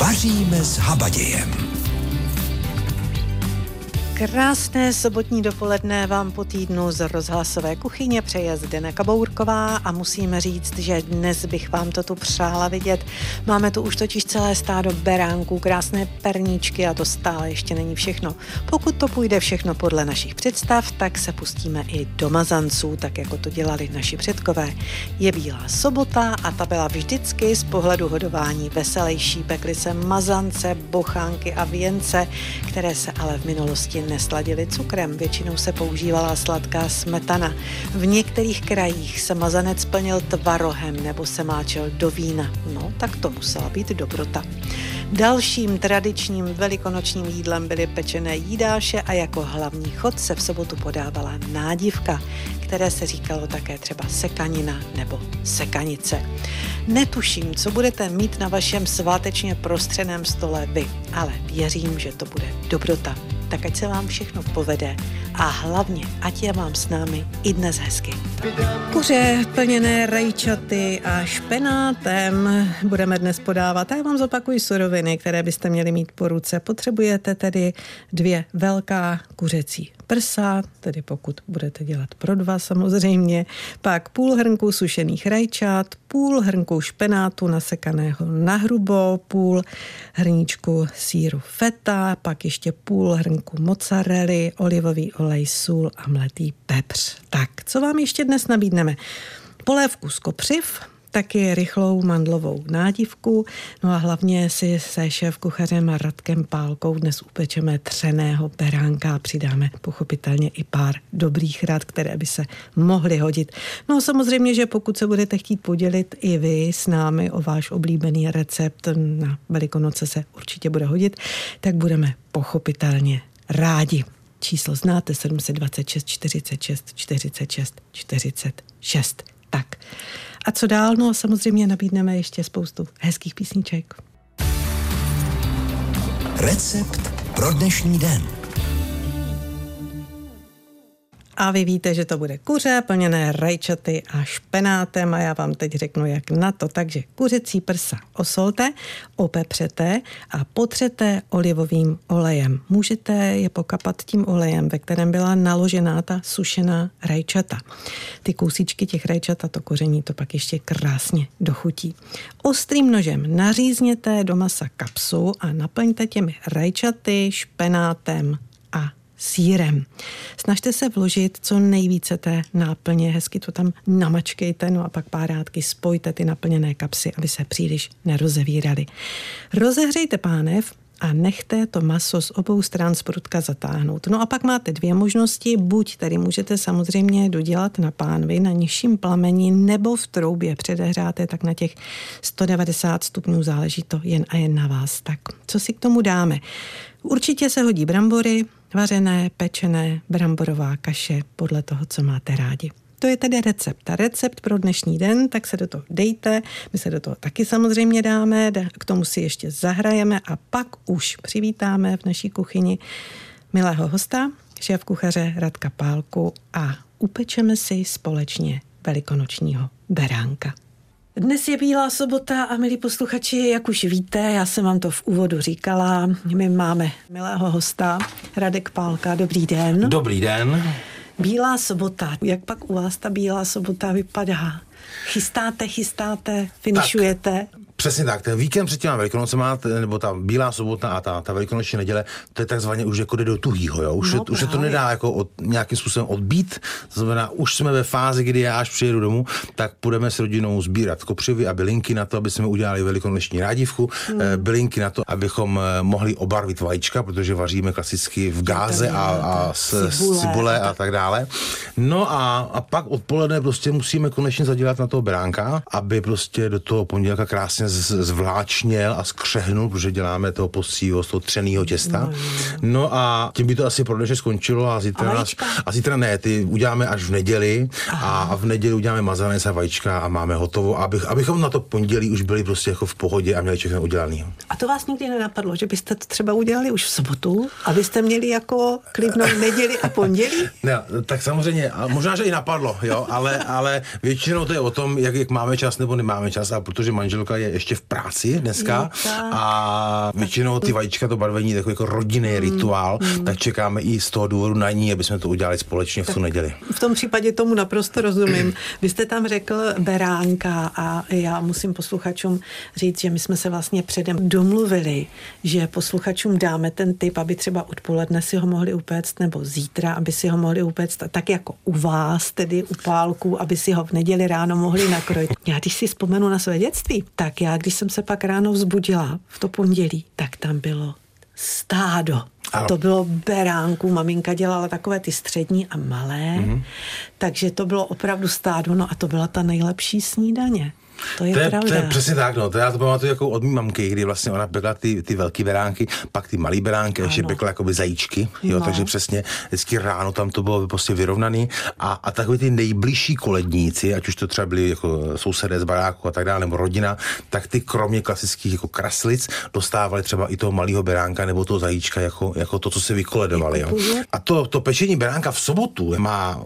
Vaříme s habadějem. Krásné sobotní dopoledne vám po týdnu z rozhlasové kuchyně přeje Zdena Kabourková a musíme říct, že dnes bych vám to tu přála vidět. Máme tu už totiž celé stádo beránků, krásné perníčky a to stále ještě není všechno. Pokud to půjde všechno podle našich představ, tak se pustíme i do mazanců, tak jako to dělali naši předkové. Je bílá sobota a ta byla vždycky z pohledu hodování veselější. Pekly se mazance, bochánky a věnce, které se ale v minulosti nesladili cukrem, většinou se používala sladká smetana. V některých krajích se mazanec plnil tvarohem nebo se máčel do vína. No, tak to musela být dobrota. Dalším tradičním velikonočním jídlem byly pečené jídáše a jako hlavní chod se v sobotu podávala nádivka, které se říkalo také třeba sekanina nebo sekanice. Netuším, co budete mít na vašem svátečně prostřeném stole vy, ale věřím, že to bude dobrota tak ať se vám všechno povede a hlavně, ať je vám s námi i dnes hezky. Kuře plněné rajčaty a špenátem budeme dnes podávat. A já vám zopakuji suroviny, které byste měli mít po ruce. Potřebujete tedy dvě velká kuřecí prsa, tedy pokud budete dělat pro dva samozřejmě, pak půl hrnku sušených rajčat, půl hrnku špenátu nasekaného na hrubo, půl hrníčku síru feta, pak ještě půl hrnku mozzarelly, olivový olej, sůl a mletý pepř. Tak, co vám ještě dnes nabídneme? Polévku z kopřiv, taky rychlou mandlovou nádivku. No a hlavně si se šéf kuchařem Radkem Pálkou dnes upečeme třeného beránka a přidáme pochopitelně i pár dobrých rad, které by se mohly hodit. No a samozřejmě, že pokud se budete chtít podělit i vy s námi o váš oblíbený recept, na Velikonoce se určitě bude hodit, tak budeme pochopitelně rádi. Číslo znáte 726 46 46 46. Tak. A co dál? No samozřejmě nabídneme ještě spoustu hezkých písniček. Recept pro dnešní den. A vy víte, že to bude kuře plněné rajčaty a špenátem a já vám teď řeknu, jak na to. Takže kuřecí prsa osolte, opepřete a potřete olivovým olejem. Můžete je pokapat tím olejem, ve kterém byla naložená ta sušená rajčata. Ty kousíčky těch rajčat a to koření to pak ještě krásně dochutí. Ostrým nožem nařízněte do masa kapsu a naplňte těmi rajčaty, špenátem a sírem. Snažte se vložit co nejvíce té náplně, hezky to tam namačkejte, no a pak párátky spojte ty naplněné kapsy, aby se příliš nerozevíraly. Rozehřejte pánev a nechte to maso z obou stran z prudka zatáhnout. No a pak máte dvě možnosti, buď tady můžete samozřejmě dodělat na pánvi na nižším plameni nebo v troubě předehráte tak na těch 190 stupňů, záleží to jen a jen na vás. Tak co si k tomu dáme? Určitě se hodí brambory, vařené, pečené, bramborová kaše, podle toho, co máte rádi. To je tedy recept. A recept pro dnešní den, tak se do toho dejte, my se do toho taky samozřejmě dáme, k tomu si ještě zahrajeme a pak už přivítáme v naší kuchyni milého hosta, šéf kuchaře Radka Pálku a upečeme si společně velikonočního beránka. Dnes je Bílá sobota a milí posluchači, jak už víte, já jsem vám to v úvodu říkala, my máme milého hosta, Radek Pálka, dobrý den. Dobrý den. Bílá sobota, jak pak u vás ta Bílá sobota vypadá? Chystáte, chystáte, finišujete? Tak, Přesně tak, ten víkend před těma velikonocema, nebo ta bílá sobota a ta, ta velikonoční neděle, to je takzvaně už jako jde do tuhýho, jo? Už, no, je, už se to nedá jako od, nějakým způsobem odbít, to znamená, už jsme ve fázi, kdy já až přijedu domů, tak půjdeme s rodinou sbírat kopřivy a bylinky na to, aby jsme udělali velikonoční rádívku, hmm. Eh, bylinky na to, abychom eh, mohli obarvit vajíčka, protože vaříme klasicky v gáze a, a s, cibule, cibule a tak dále. No a, a pak odpoledne prostě musíme konečně zadělat na toho beránka, aby prostě do toho pondělka krásně zvláčněl a skřehnul, protože děláme toho posího z toho třeného těsta. No, no a tím by to asi pro dnešek skončilo a zítra, a, nás, a zítra ne, ty uděláme až v neděli Aha. a v neděli uděláme mazanec a vajíčka a máme hotovo, abych, abychom na to pondělí už byli prostě jako v pohodě a měli všechno udělaný. A to vás nikdy nenapadlo, že byste to třeba udělali už v sobotu, abyste měli jako klidnou neděli a pondělí? Ne, tak samozřejmě, a možná, že i napadlo, jo, ale, ale většinou to je o tom, jak, jak máme čas nebo nemáme čas a protože manželka je ještě v práci dneska a většinou ty vajíčka, to barvení, takový jako rodinný mm. rituál, mm. tak čekáme i z toho důvodu na ní, aby jsme to udělali společně v tu neděli. V tom případě tomu naprosto rozumím. Vy jste tam řekl beránka a já musím posluchačům říct, že my jsme se vlastně předem domluvili, že posluchačům dáme ten typ, aby třeba odpoledne si ho mohli upéct nebo zítra, aby si ho mohli upéct tak jako u vás, tedy u pálku, aby si ho v neděli ráno mohli nakrojit. Já když si vzpomenu na své dětství, tak já, když jsem se pak ráno vzbudila v to pondělí, tak tam bylo stádo. Ano. To bylo beránku, maminka dělala takové ty střední a malé, mm-hmm. takže to bylo opravdu stádo, no a to byla ta nejlepší snídaně. To je, to je pravda. To je přesně tak, no. To já to pamatuju jako od mý mamky, kdy vlastně ona pekla ty, ty velké beránky, pak ty malé beránky, ještě pekla jakoby zajíčky, jo, no. takže přesně vždycky ráno tam to bylo prostě vyrovnaný a, a takový ty nejbližší koledníci, ať už to třeba byli jako sousedé z baráku a tak dále, nebo rodina, tak ty kromě klasických jako kraslic dostávali třeba i toho malého beránka nebo toho zajíčka jako, jako to, co se vykoledovali. Jo. A to, to pečení beránka v sobotu má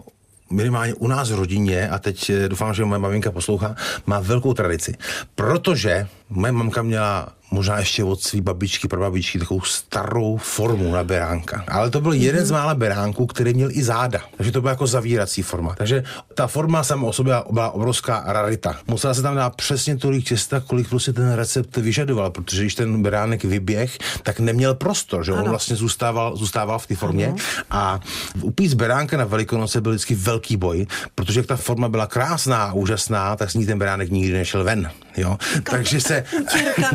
minimálně u nás v rodině, a teď eh, doufám, že moje maminka poslouchá, má velkou tradici. Protože moje mamka měla možná ještě od své babičky, prababičky, takovou starou formu na beránka. Ale to byl mm-hmm. jeden z mála beránků, který měl i záda. Takže to byla jako zavírací forma. Takže ta forma sama o sobě byla obrovská rarita. Musela se tam dát přesně tolik těsta, kolik prostě ten recept vyžadoval, protože když ten beránek vyběh, tak neměl prostor, že on vlastně zůstával, zůstával v té formě. Ano. A upíc beránka na Velikonoce byl vždycky velký boj, protože jak ta forma byla krásná, úžasná, tak s ní ten beránek nikdy nešel ven. Jo? Takže se...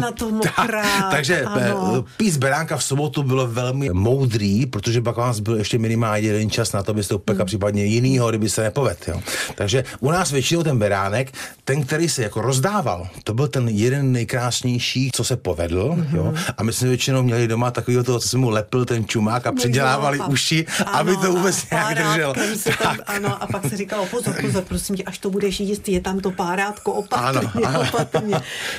na tom tak, takže eh, ano. pís beránka v sobotu bylo velmi moudrý, protože pak vás byl ještě minimálně jeden čas na to, abyste upekla hmm. případně jinýho, kdyby se nepovedl. Jo. Takže u nás většinou ten beránek, ten, který se jako rozdával, to byl ten jeden nejkrásnější, co se povedl. Mm-hmm. Jo. A my jsme většinou měli doma takového toho, co se mu lepil ten čumák a předělávali no, uši, ano, aby to vůbec nějak držel. tak. Tam, ano, a pak se říkalo, pozor, pozor, prosím tě, až to budeš jíst, je tam to párátko opatrně, ano, ano. opatrně.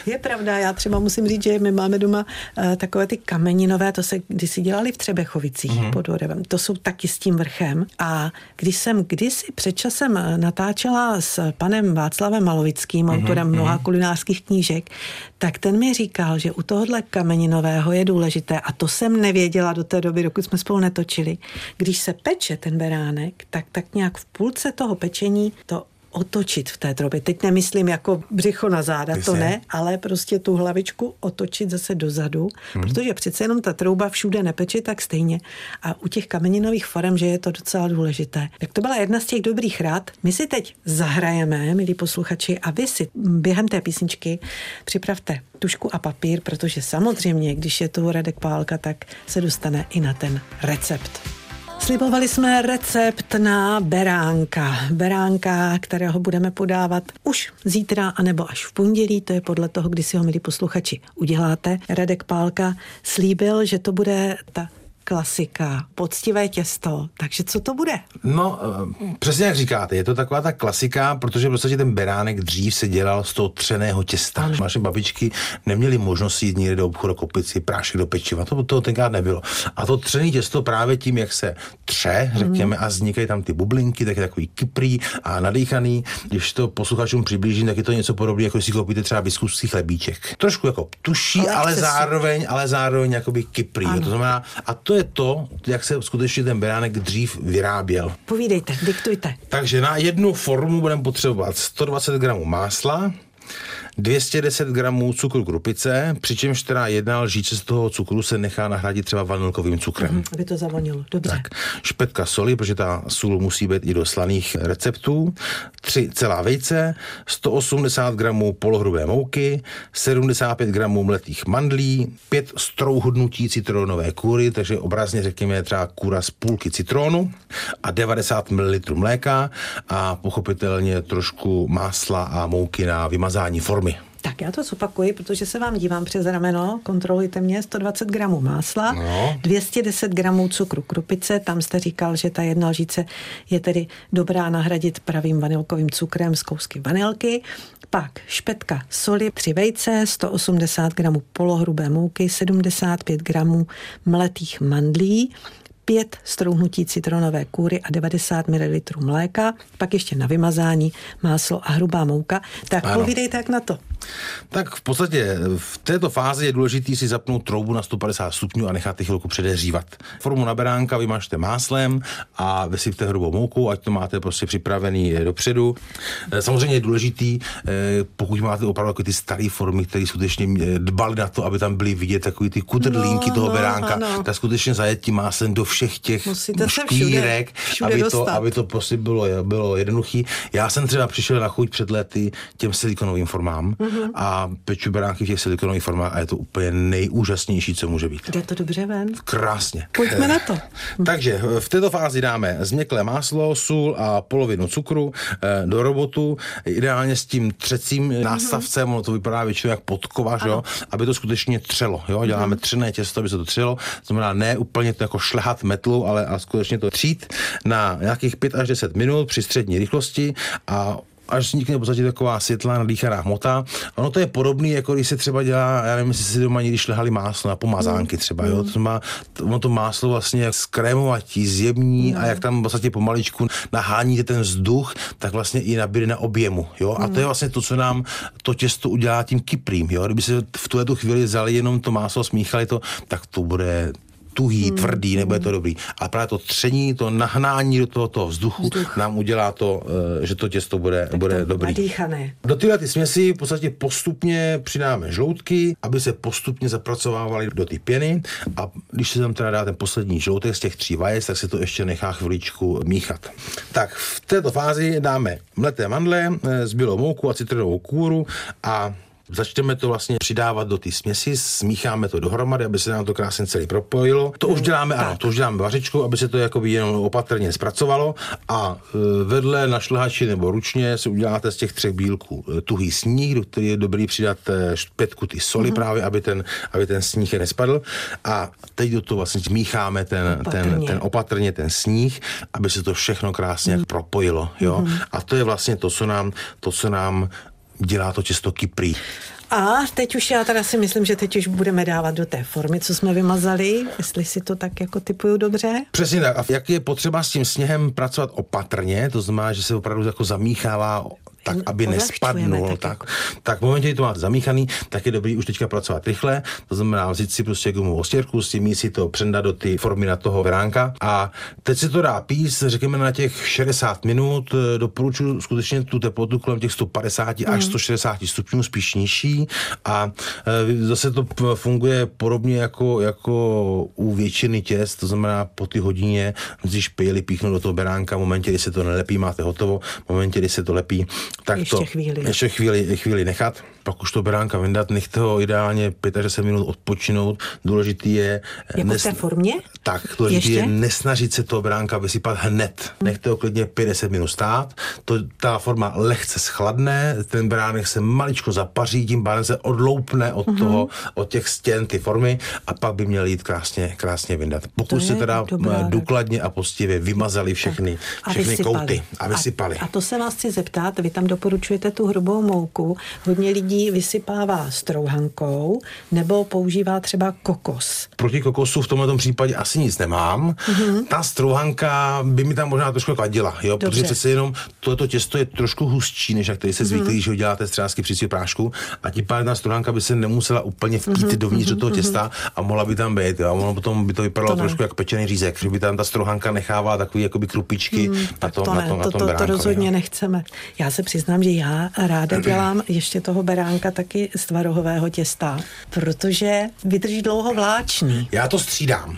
Je pravda, já třeba musím říct, že my máme doma uh, takové ty kameninové, to se kdysi dělali v Třebechovicích mm-hmm. pod Orevem. To jsou taky s tím vrchem. A když jsem kdysi před časem eh, natáčela s panem Václavem Malovickým, mm-hmm. autorem mhm. mnoha kulinářských knížek, tak ten mi říkal, že u tohohle kameninového je důležité, a to jsem nevěděla do té doby, dokud jsme spolu netočili, když se peče ten beránek, tak tak nějak v půlce toho pečení to otočit v té trobě. Teď nemyslím jako břicho na záda, to ne, ale prostě tu hlavičku otočit zase dozadu, hmm. protože přece jenom ta trouba všude nepeče tak stejně. A u těch kameninových forem, že je to docela důležité. Tak to byla jedna z těch dobrých rád. My si teď zahrajeme, milí posluchači, a vy si během té písničky připravte tušku a papír, protože samozřejmě, když je tu Radek Pálka, tak se dostane i na ten recept. Slibovali jsme recept na beránka. Beránka, kterého budeme podávat už zítra, anebo až v pondělí, to je podle toho, kdy si ho, milí posluchači, uděláte. Radek Pálka slíbil, že to bude ta klasika, poctivé těsto. Takže co to bude? No, eh, přesně jak říkáte, je to taková ta klasika, protože v podstatě ten beránek dřív se dělal z toho třeného těsta. Ano. Naše babičky neměly možnost jít někde do obchodu koupit si prášek do pečiva. To, to tenkrát nebylo. A to třené těsto právě tím, jak se tře, řekněme, mm. a vznikají tam ty bublinky, tak je takový kyprý a nadýchaný. Když to posluchačům přiblížím, tak je to něco podobné, jako si koupíte třeba biskupský chlebíček. Trošku jako tuší, ale, ale zároveň, ale zároveň jakoby kyprý. To znamená, a to je je to, jak se skutečně ten beránek dřív vyráběl. Povídejte, diktujte. Takže na jednu formu budeme potřebovat 120 gramů másla, 210 gramů cukru krupice, přičemž teda jedna lžíce z toho cukru se nechá nahradit třeba vanilkovým cukrem. Mm, aby to zavonilo, dobře. Tak, špetka soli, protože ta sůl musí být i do slaných receptů, 3 celá vejce, 180 gramů polohrubé mouky, 75 gramů mletých mandlí, 5 strouhodnutí citronové kůry, takže obrazně řekněme třeba kůra z půlky citronu a 90 ml mléka a pochopitelně trošku másla a mouky na vymazání formy tak já to zopakuji, protože se vám dívám přes rameno, kontrolujte mě, 120 gramů másla, no. 210 gramů cukru krupice, tam jste říkal, že ta jedna lžíce je tedy dobrá nahradit pravým vanilkovým cukrem z kousky vanilky, pak špetka soli, tři vejce, 180 gramů polohrubé mouky, 75 gramů mletých mandlí, 5 strouhnutí citronové kůry a 90 ml mléka, pak ještě na vymazání máslo a hrubá mouka. Tak ano. povídejte, jak na to. Tak v podstatě v této fázi je důležité si zapnout troubu na 150 stupňů a nechat ty chvilku předehřívat. Formu na beránka vymažte máslem a vysypte hrubou mouku, ať to máte prostě připravený dopředu. Eh, samozřejmě je důležitý, eh, pokud máte opravdu jako ty staré formy, které skutečně eh, dbali na to, aby tam byly vidět takový ty kudrlínky no, toho no, beránka, ano. tak skutečně zajet tím máslem do všech těch škvírek, aby, to, aby to prostě bylo, bylo jednoduchý. Já jsem třeba přišel na chuť před lety těm silikonovým formám mm-hmm. a peču beránky v těch silikonových formách a je to úplně nejúžasnější, co může být. Jde to dobře ven? Krásně. Pojďme na to. Takže v této fázi dáme změklé máslo, sůl a polovinu cukru eh, do robotu, ideálně s tím třecím mm-hmm. nástavcem, ono to vypadá většinou jak podkova, jo, aby to skutečně třelo. Jo? Děláme mm-hmm. třené těsto, aby se to třelo. Znamená ne úplně to jako šlehat metlu, ale a skutečně to třít na nějakých 5 až 10 minut při střední rychlosti a až vznikne v podstatě taková světlá nadýchaná hmota. Ono to je podobné, jako když se třeba dělá, já nevím, jestli si doma někdy šlehali máslo na pomazánky třeba, jo. To má, ono to máslo vlastně skrémovatí, zjemní a jak tam v podstatě pomaličku naháníte ten vzduch, tak vlastně i nabíde na objemu, jo. A to je vlastně to, co nám to těsto udělá tím kyprým, jo. Kdyby se v tuhle chvíli vzali jenom to máslo, smíchali to, tak to bude tuhý, hmm. tvrdý, nebo je to dobrý. A právě to tření, to nahnání do toho, toho vzduchu Vzduch. nám udělá to, eh, že to těsto bude, tak bude to dobrý. Nadýchané. Do tyhle ty směsi v podstatě postupně přidáme žloutky, aby se postupně zapracovávaly do ty pěny a když se tam teda dá ten poslední žloutek z těch tří vajec, tak se to ještě nechá chviličku míchat. Tak v této fázi dáme mleté mandle, eh, zbylou mouku a citronovou kůru a Začneme to vlastně přidávat do té směsi, smícháme to dohromady, aby se nám to krásně celý propojilo. To už děláme, tak. ano, to už děláme vařičku, aby se to jakoby jenom opatrně zpracovalo a e, vedle na šlehači nebo ručně si uděláte z těch třech bílků e, tuhý sníh, do který je dobrý přidat e, pětku ty soli mm-hmm. právě, aby ten, aby ten sníh nespadl. A teď do toho vlastně mícháme ten opatrně. ten, ten opatrně ten sníh, aby se to všechno krásně mm. propojilo. Jo? Mm-hmm. A to je vlastně to, co nám, to, co nám dělá to těsto kyprý. A teď už já teda si myslím, že teď už budeme dávat do té formy, co jsme vymazali, jestli si to tak jako typuju dobře. Přesně tak. A jak je potřeba s tím sněhem pracovat opatrně, to znamená, že se opravdu jako zamíchává tak, aby nespadnul, tak, tak v momentě, kdy to máte zamíchaný, tak je dobrý už teďka pracovat rychle, to znamená vzít si prostě gumovou ostěrku, s tím si to přendat do ty formy na toho veránka a teď se to dá píst, řekněme na těch 60 minut, doporučuji skutečně tu teplotu kolem těch 150 mm. až 160 stupňů, spíš nižší a e, zase to funguje podobně jako, jako u většiny těst, to znamená po ty hodině musíš pěli píchnout do toho beránka, v momentě, kdy se to nelepí, máte hotovo, v momentě, kdy se to lepí, tak ještě to chvíli. ještě chvíli, chvíli nechat pak už to beránka vyndat, nechte ho ideálně 5 minut odpočinout. Důležitý je... Jako nes... v té formě? Tak, důležitý Ještě? je nesnažit se toho beránka vysypat hned. Nechte ho klidně 50 minut stát. To, ta forma lehce schladne, ten beránek se maličko zapaří, tím se odloupne od mm-hmm. toho, od těch stěn ty formy a pak by měl jít krásně, krásně vyndat. Pokud se teda dobrá, důkladně a postivě vymazali všechny, všechny kouty a vysypali. A, a to se vás chci zeptat, vy tam doporučujete tu hrubou mouku. Hodně lidí vysypává strouhankou nebo používá třeba kokos. Proti kokosu v tomto případě asi nic nemám. Mm-hmm. Ta strouhanka by mi tam možná trošku kladila, jo? protože přece jenom toto těsto je trošku hustší, než jak tady se zvyklí, mm-hmm. když ho děláte střásky při prášku a tím pádem ta strouhanka by se nemusela úplně vkýt mm-hmm. dovnitř mm-hmm. do toho mhm, těsta mm-hmm. a mohla by tam být. Jo? A ono potom by to vypadalo to trošku jak pečený řízek, že by tam ta strouhanka nechávala takový jakoby krupičky mm, na, tom, to, ne, na, tom, to, na tom to, to rozhodně jo? nechceme. Já se přiznám, že já ráda dělám ještě toho beránka beránka taky z tvarohového těsta, protože vydrží dlouho vláčný. Já to střídám.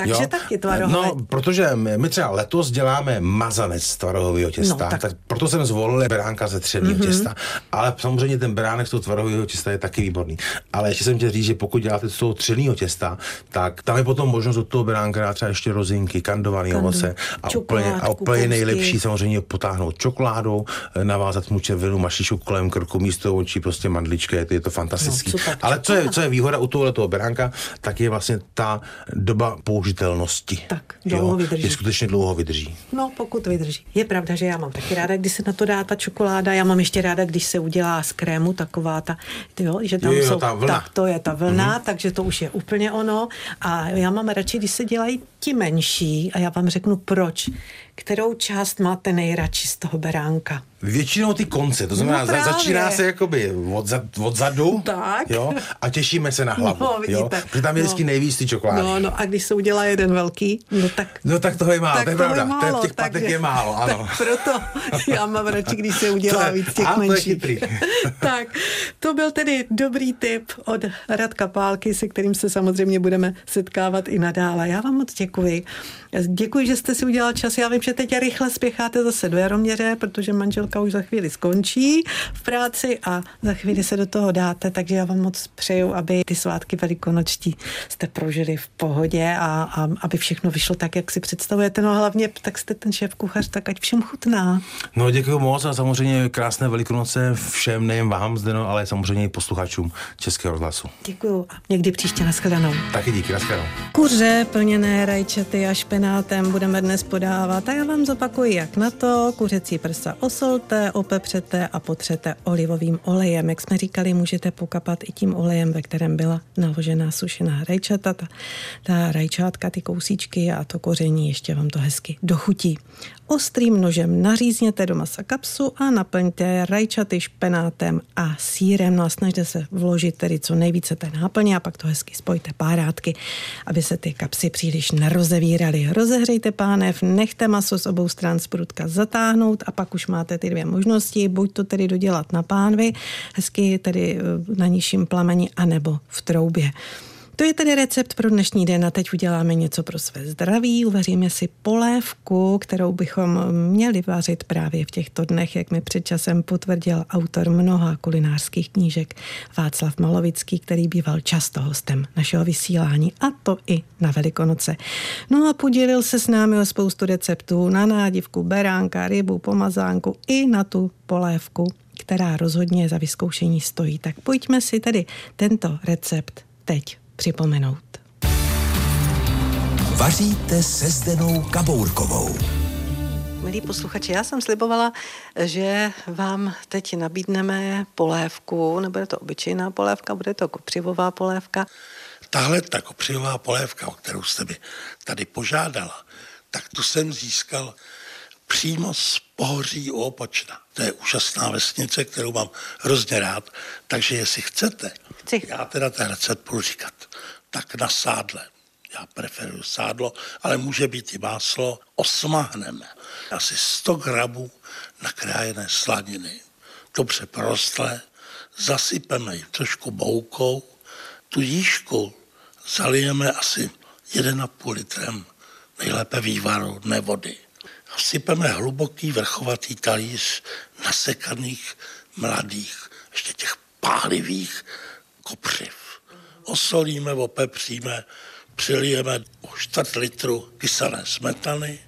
Takže jo? taky tvarohové. No, protože my třeba letos děláme mazanec z tvarohového těsta, no, tak... tak proto jsem zvolil beránka ze třeného mm-hmm. těsta, ale samozřejmě ten beránek z toho tvarohového těsta je taky výborný. Ale ještě jsem chtěl říct, že pokud děláte z toho třeného těsta, tak tam je potom možnost od toho beránka dát třeba ještě rozinky, kandované ovoce a úplně, a úplně nejlepší samozřejmě potáhnout čokoládou, eh, navázat mu červenou mašičku kolem krku místo očí, prostě mandličky, je to, je to fantastický. No, ale co je, co je výhoda u tohoto beránka, tak je vlastně ta doba použití udržitelnosti. Tak, dlouho jo, vydrží. Je skutečně dlouho vydrží. No, pokud vydrží. Je pravda, že já mám taky ráda, když se na to dá ta čokoláda. Já mám ještě ráda, když se udělá z krému taková ta, jo, že tam jo, jo, jsou, ta vlna. tak to je ta vlna, mm-hmm. takže to už je úplně ono. A já mám radši, když se dělají ti menší, a já vám řeknu proč kterou část máte nejradši z toho beránka? Většinou ty konce, to znamená, no začíná se jakoby od, za, od zadu tak. Jo, a těšíme se na hlavu. No, jo, protože tam je no. vždycky nejvíc ty čokolády. No, no a když se udělá jeden velký, no tak... No tak toho je málo, tak to je pravda, je málo, těch patek je málo, ano. Tak proto já mám radši, když se udělá to, víc těch a, menších. To tak, to byl tedy dobrý tip od Radka Pálky, se kterým se samozřejmě budeme setkávat i nadále. Já vám moc děkuji. Děkuji, že jste si udělal čas. Já vím, že teď rychle spěcháte zase do Jaroměře, protože manželka už za chvíli skončí v práci a za chvíli se do toho dáte, takže já vám moc přeju, aby ty svátky velikonoční jste prožili v pohodě a, a aby všechno vyšlo tak, jak si představujete. No a hlavně, tak jste ten šéf kuchař, tak ať všem chutná. No děkuji moc a samozřejmě krásné velikonoce všem, nejen vám zde, no, ale samozřejmě i posluchačům Českého rozhlasu. Děkuji a někdy příště nashledanou. Taky díky, nashledanou. Kuře plněné rajčaty a špenátem budeme dnes podávat a já vám zopakuji, jak na to. Kuřecí prsa osolte, opepřete a potřete olivovým olejem. Jak jsme říkali, můžete pokapat i tím olejem, ve kterém byla naložená sušená rajčata. Ta, ta rajčátka, ty kousíčky a to koření ještě vám to hezky dochutí. Ostrým nožem nařízněte do masa kapsu a naplňte rajčaty špenátem a sírem. No a snažte se vložit tedy co nejvíce té náplně a pak to hezky spojte párátky, aby se ty kapsy příliš nerozevíraly. Rozehřejte pánev, nechte maso z obou stran z prudka zatáhnout a pak už máte ty dvě možnosti, buď to tedy dodělat na pánvi, hezky tedy eh, na nižším plameni, anebo v troubě. To je tedy recept pro dnešní den a teď uděláme něco pro své zdraví. Uvaříme si polévku, kterou bychom měli vařit právě v těchto dnech, jak mi před časem potvrdil autor mnoha kulinářských knížek Václav Malovický, který býval často hostem našeho vysílání a to i na Velikonoce. No a podělil se s námi o spoustu receptů na nádivku, beránka, rybu, pomazánku i na tu polévku, která rozhodně za vyzkoušení stojí. Tak pojďme si tedy tento recept teď připomenout. Vaříte se Zdenou Kabourkovou. Milí posluchači, já jsem slibovala, že vám teď nabídneme polévku, nebude to obyčejná polévka, bude to kopřivová polévka. Tahle ta kopřivová polévka, o kterou jste mi tady požádala, tak tu jsem získal přímo z Pohoří u Opočna. To je úžasná vesnice, kterou mám hrozně rád, takže jestli chcete, Chci. já teda ten recept budu říkat, tak na sádle. Já preferuji sádlo, ale může být i máslo. Osmahneme asi 100 gramů nakrájené slaniny, dobře porostlé, zasypeme ji trošku boukou, tu jížku zalijeme asi 1,5 litrem nejlépe vývaru, ne vody sypeme hluboký vrchovatý talíř nasekaných mladých, ještě těch pálivých kopřiv. Osolíme, opepříme, přilijeme čtvrt litru kyselé smetany,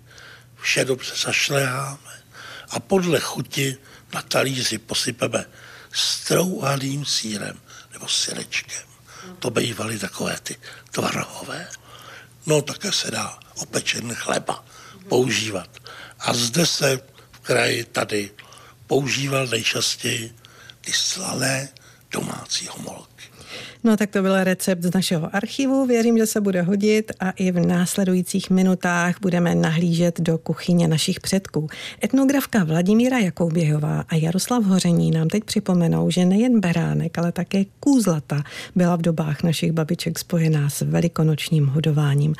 vše dobře zašleháme a podle chuti na talíři posypeme strouhaným sírem nebo syrečkem. To bývaly takové ty tvarohové. No také se dá opečený chleba používat. A zde se v kraji tady používal nejčastěji ty slané domácí homolky. No tak to byl recept z našeho archivu, věřím, že se bude hodit a i v následujících minutách budeme nahlížet do kuchyně našich předků. Etnografka Vladimíra Jakouběhová a Jaroslav Hoření nám teď připomenou, že nejen beránek, ale také kůzlata byla v dobách našich babiček spojená s velikonočním hodováním.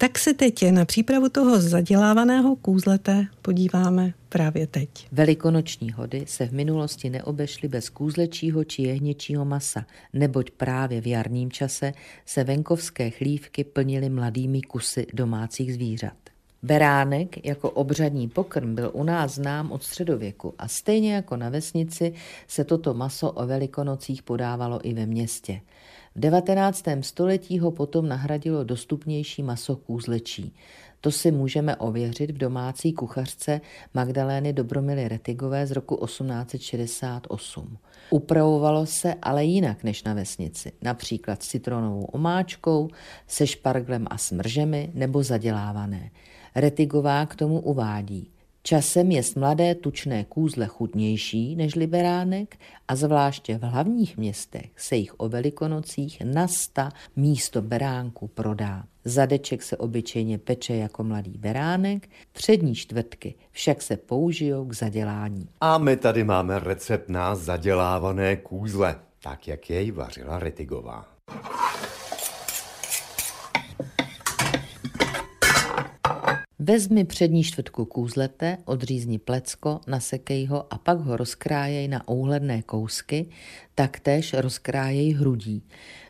Tak se teď na přípravu toho zadělávaného kůzlete podíváme právě teď. Velikonoční hody se v minulosti neobešly bez kůzlečího či jehněčího masa, neboť právě v jarním čase se venkovské chlívky plnily mladými kusy domácích zvířat. Beránek jako obřadní pokrm byl u nás znám od středověku a stejně jako na vesnici se toto maso o velikonocích podávalo i ve městě. V 19. století ho potom nahradilo dostupnější maso kůzlečí. To si můžeme ověřit v domácí kuchařce Magdalény Dobromily Retigové z roku 1868. Upravovalo se ale jinak než na vesnici, například s citronovou omáčkou, se šparglem a smržemi nebo zadělávané. Retigová k tomu uvádí. Časem je mladé tučné kůzle chutnější než beránek a zvláště v hlavních městech se jich o velikonocích na sta místo beránku prodá. Zadeček se obyčejně peče jako mladý beránek, přední čtvrtky však se použijou k zadělání. A my tady máme recept na zadělávané kůzle, tak jak jej vařila Retigová. Vezmi přední čtvrtku kůzlete, odřízni plecko, nasekej ho a pak ho rozkrájej na úhledné kousky, taktéž rozkrájej hrudí.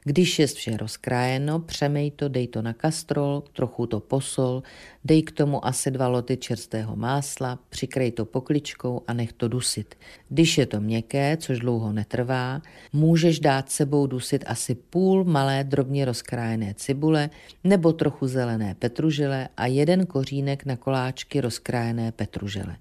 Když je vše rozkrájeno, přemej to, dej to na kastrol, trochu to posol, dej k tomu asi dva loty čerstvého másla, přikrej to pokličkou a nech to dusit. Když je to měkké, což dlouho netrvá, můžeš dát sebou dusit asi půl malé drobně rozkrájené cibule nebo trochu zelené petružile a jeden kořínek na koláčky rozkrájené petružile.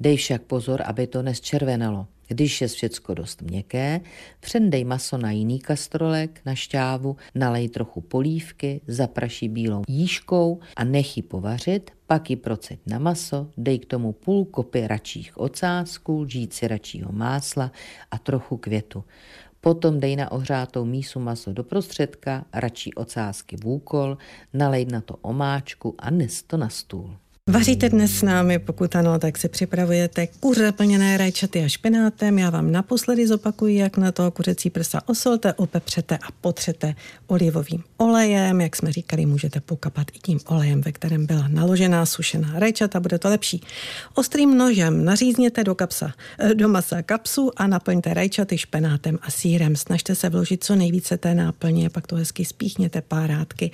Dej však pozor, aby to nesčervenalo. Když je všecko dost měkké, přendej maso na jiný kastrolek, na šťávu, nalej trochu polívky, zapraší bílou jížkou a nech ji povařit, pak ji proceď na maso, dej k tomu půl kopy račích ocásků, lžíci račího másla a trochu květu. Potom dej na ohřátou mísu maso do prostředka, račí ocásky v úkol, nalej na to omáčku a nes to na stůl. Vaříte dnes s námi, pokud ano, tak si připravujete kuře plněné rajčaty a špenátem. Já vám naposledy zopakuji, jak na to kuřecí prsa osolte, opepřete a potřete olivovým olejem. Jak jsme říkali, můžete pokapat i tím olejem, ve kterém byla naložená sušená rajčata, bude to lepší. Ostrým nožem nařízněte do, kapsa, eh, do masa kapsu a naplňte rajčaty špenátem a sírem. Snažte se vložit co nejvíce té náplně, pak to hezky spíchněte párátky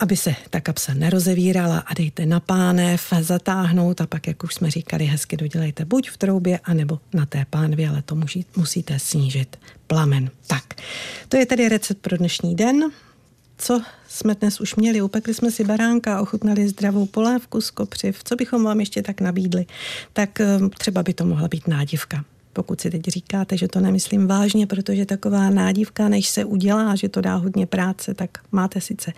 aby se ta kapsa nerozevírala a dejte na pánev, zatáhnout a pak, jak už jsme říkali, hezky dodělejte buď v troubě, anebo na té pánvě, ale to musí, musíte snížit plamen. Tak, to je tedy recept pro dnešní den. Co jsme dnes už měli? Upekli jsme si baránka, ochutnali zdravou polévku z kopřiv. Co bychom vám ještě tak nabídli? Tak eh, třeba by to mohla být nádivka pokud si teď říkáte, že to nemyslím vážně, protože taková nádívka, než se udělá, že to dá hodně práce, tak máte sice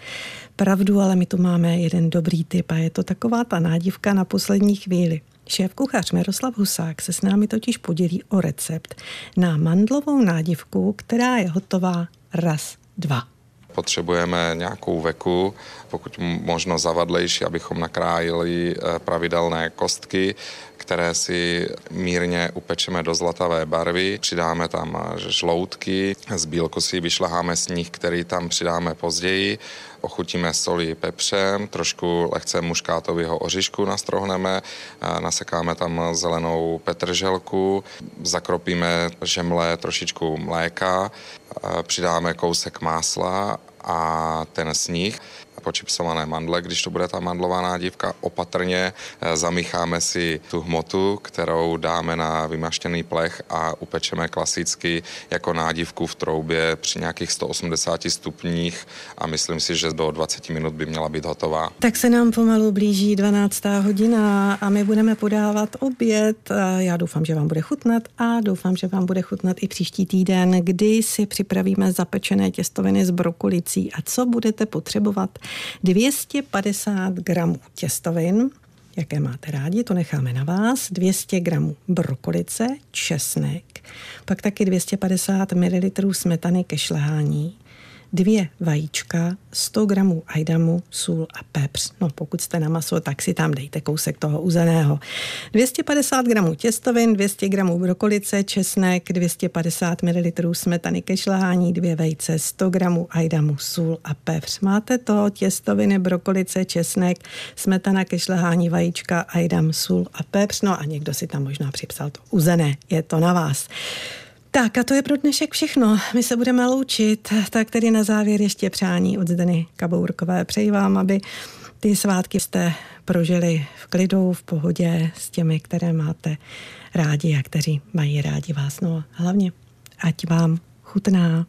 pravdu, ale my tu máme jeden dobrý typ a je to taková ta nádívka na poslední chvíli. Šéf kuchař Miroslav Husák se s námi totiž podělí o recept na mandlovou nádivku, která je hotová raz, dva. Potřebujeme nějakou veku, pokud možno zavadlejší, abychom nakrájili eh, pravidelné kostky, které si mírně upečeme do zlatavé barvy. Přidáme tam žloutky, z bílku si vyšleháme sníh, který tam přidáme později. Ochutíme soli pepřem, trošku lehce muškátového oříšku nastrohneme, nasekáme tam zelenou petrželku, zakropíme žemle trošičku mléka, přidáme kousek másla a ten sníh počipsované mandle, když to bude ta mandlová nádívka, opatrně eh, zamícháme si tu hmotu, kterou dáme na vymaštěný plech a upečeme klasicky jako nádívku v troubě při nějakých 180 stupních a myslím si, že do 20 minut by měla být hotová. Tak se nám pomalu blíží 12. hodina a my budeme podávat oběd. Já doufám, že vám bude chutnat a doufám, že vám bude chutnat i příští týden, kdy si připravíme zapečené těstoviny s brokolicí a co budete potřebovat 250 gramů těstovin, jaké máte rádi, to necháme na vás, 200 gramů brokolice, česnek, pak taky 250 ml smetany ke šlehání, dvě vajíčka, 100 gramů ajdamu, sůl a pepř. No pokud jste na maso, tak si tam dejte kousek toho uzeného. 250 gramů těstovin, 200 gramů brokolice, česnek, 250 ml smetany ke šlehání, dvě vejce, 100 gramů ajdamu, sůl a pepř. Máte to těstoviny, brokolice, česnek, smetana ke šlehání, vajíčka, ajdam, sůl a pepř. No a někdo si tam možná připsal to uzené. Je to na vás. Tak a to je pro dnešek všechno. My se budeme loučit. Tak tedy na závěr ještě přání od Zdeny Kabourkové. Přeji vám, aby ty svátky jste prožili v klidu, v pohodě s těmi, které máte rádi a kteří mají rádi vás. No hlavně, ať vám chutná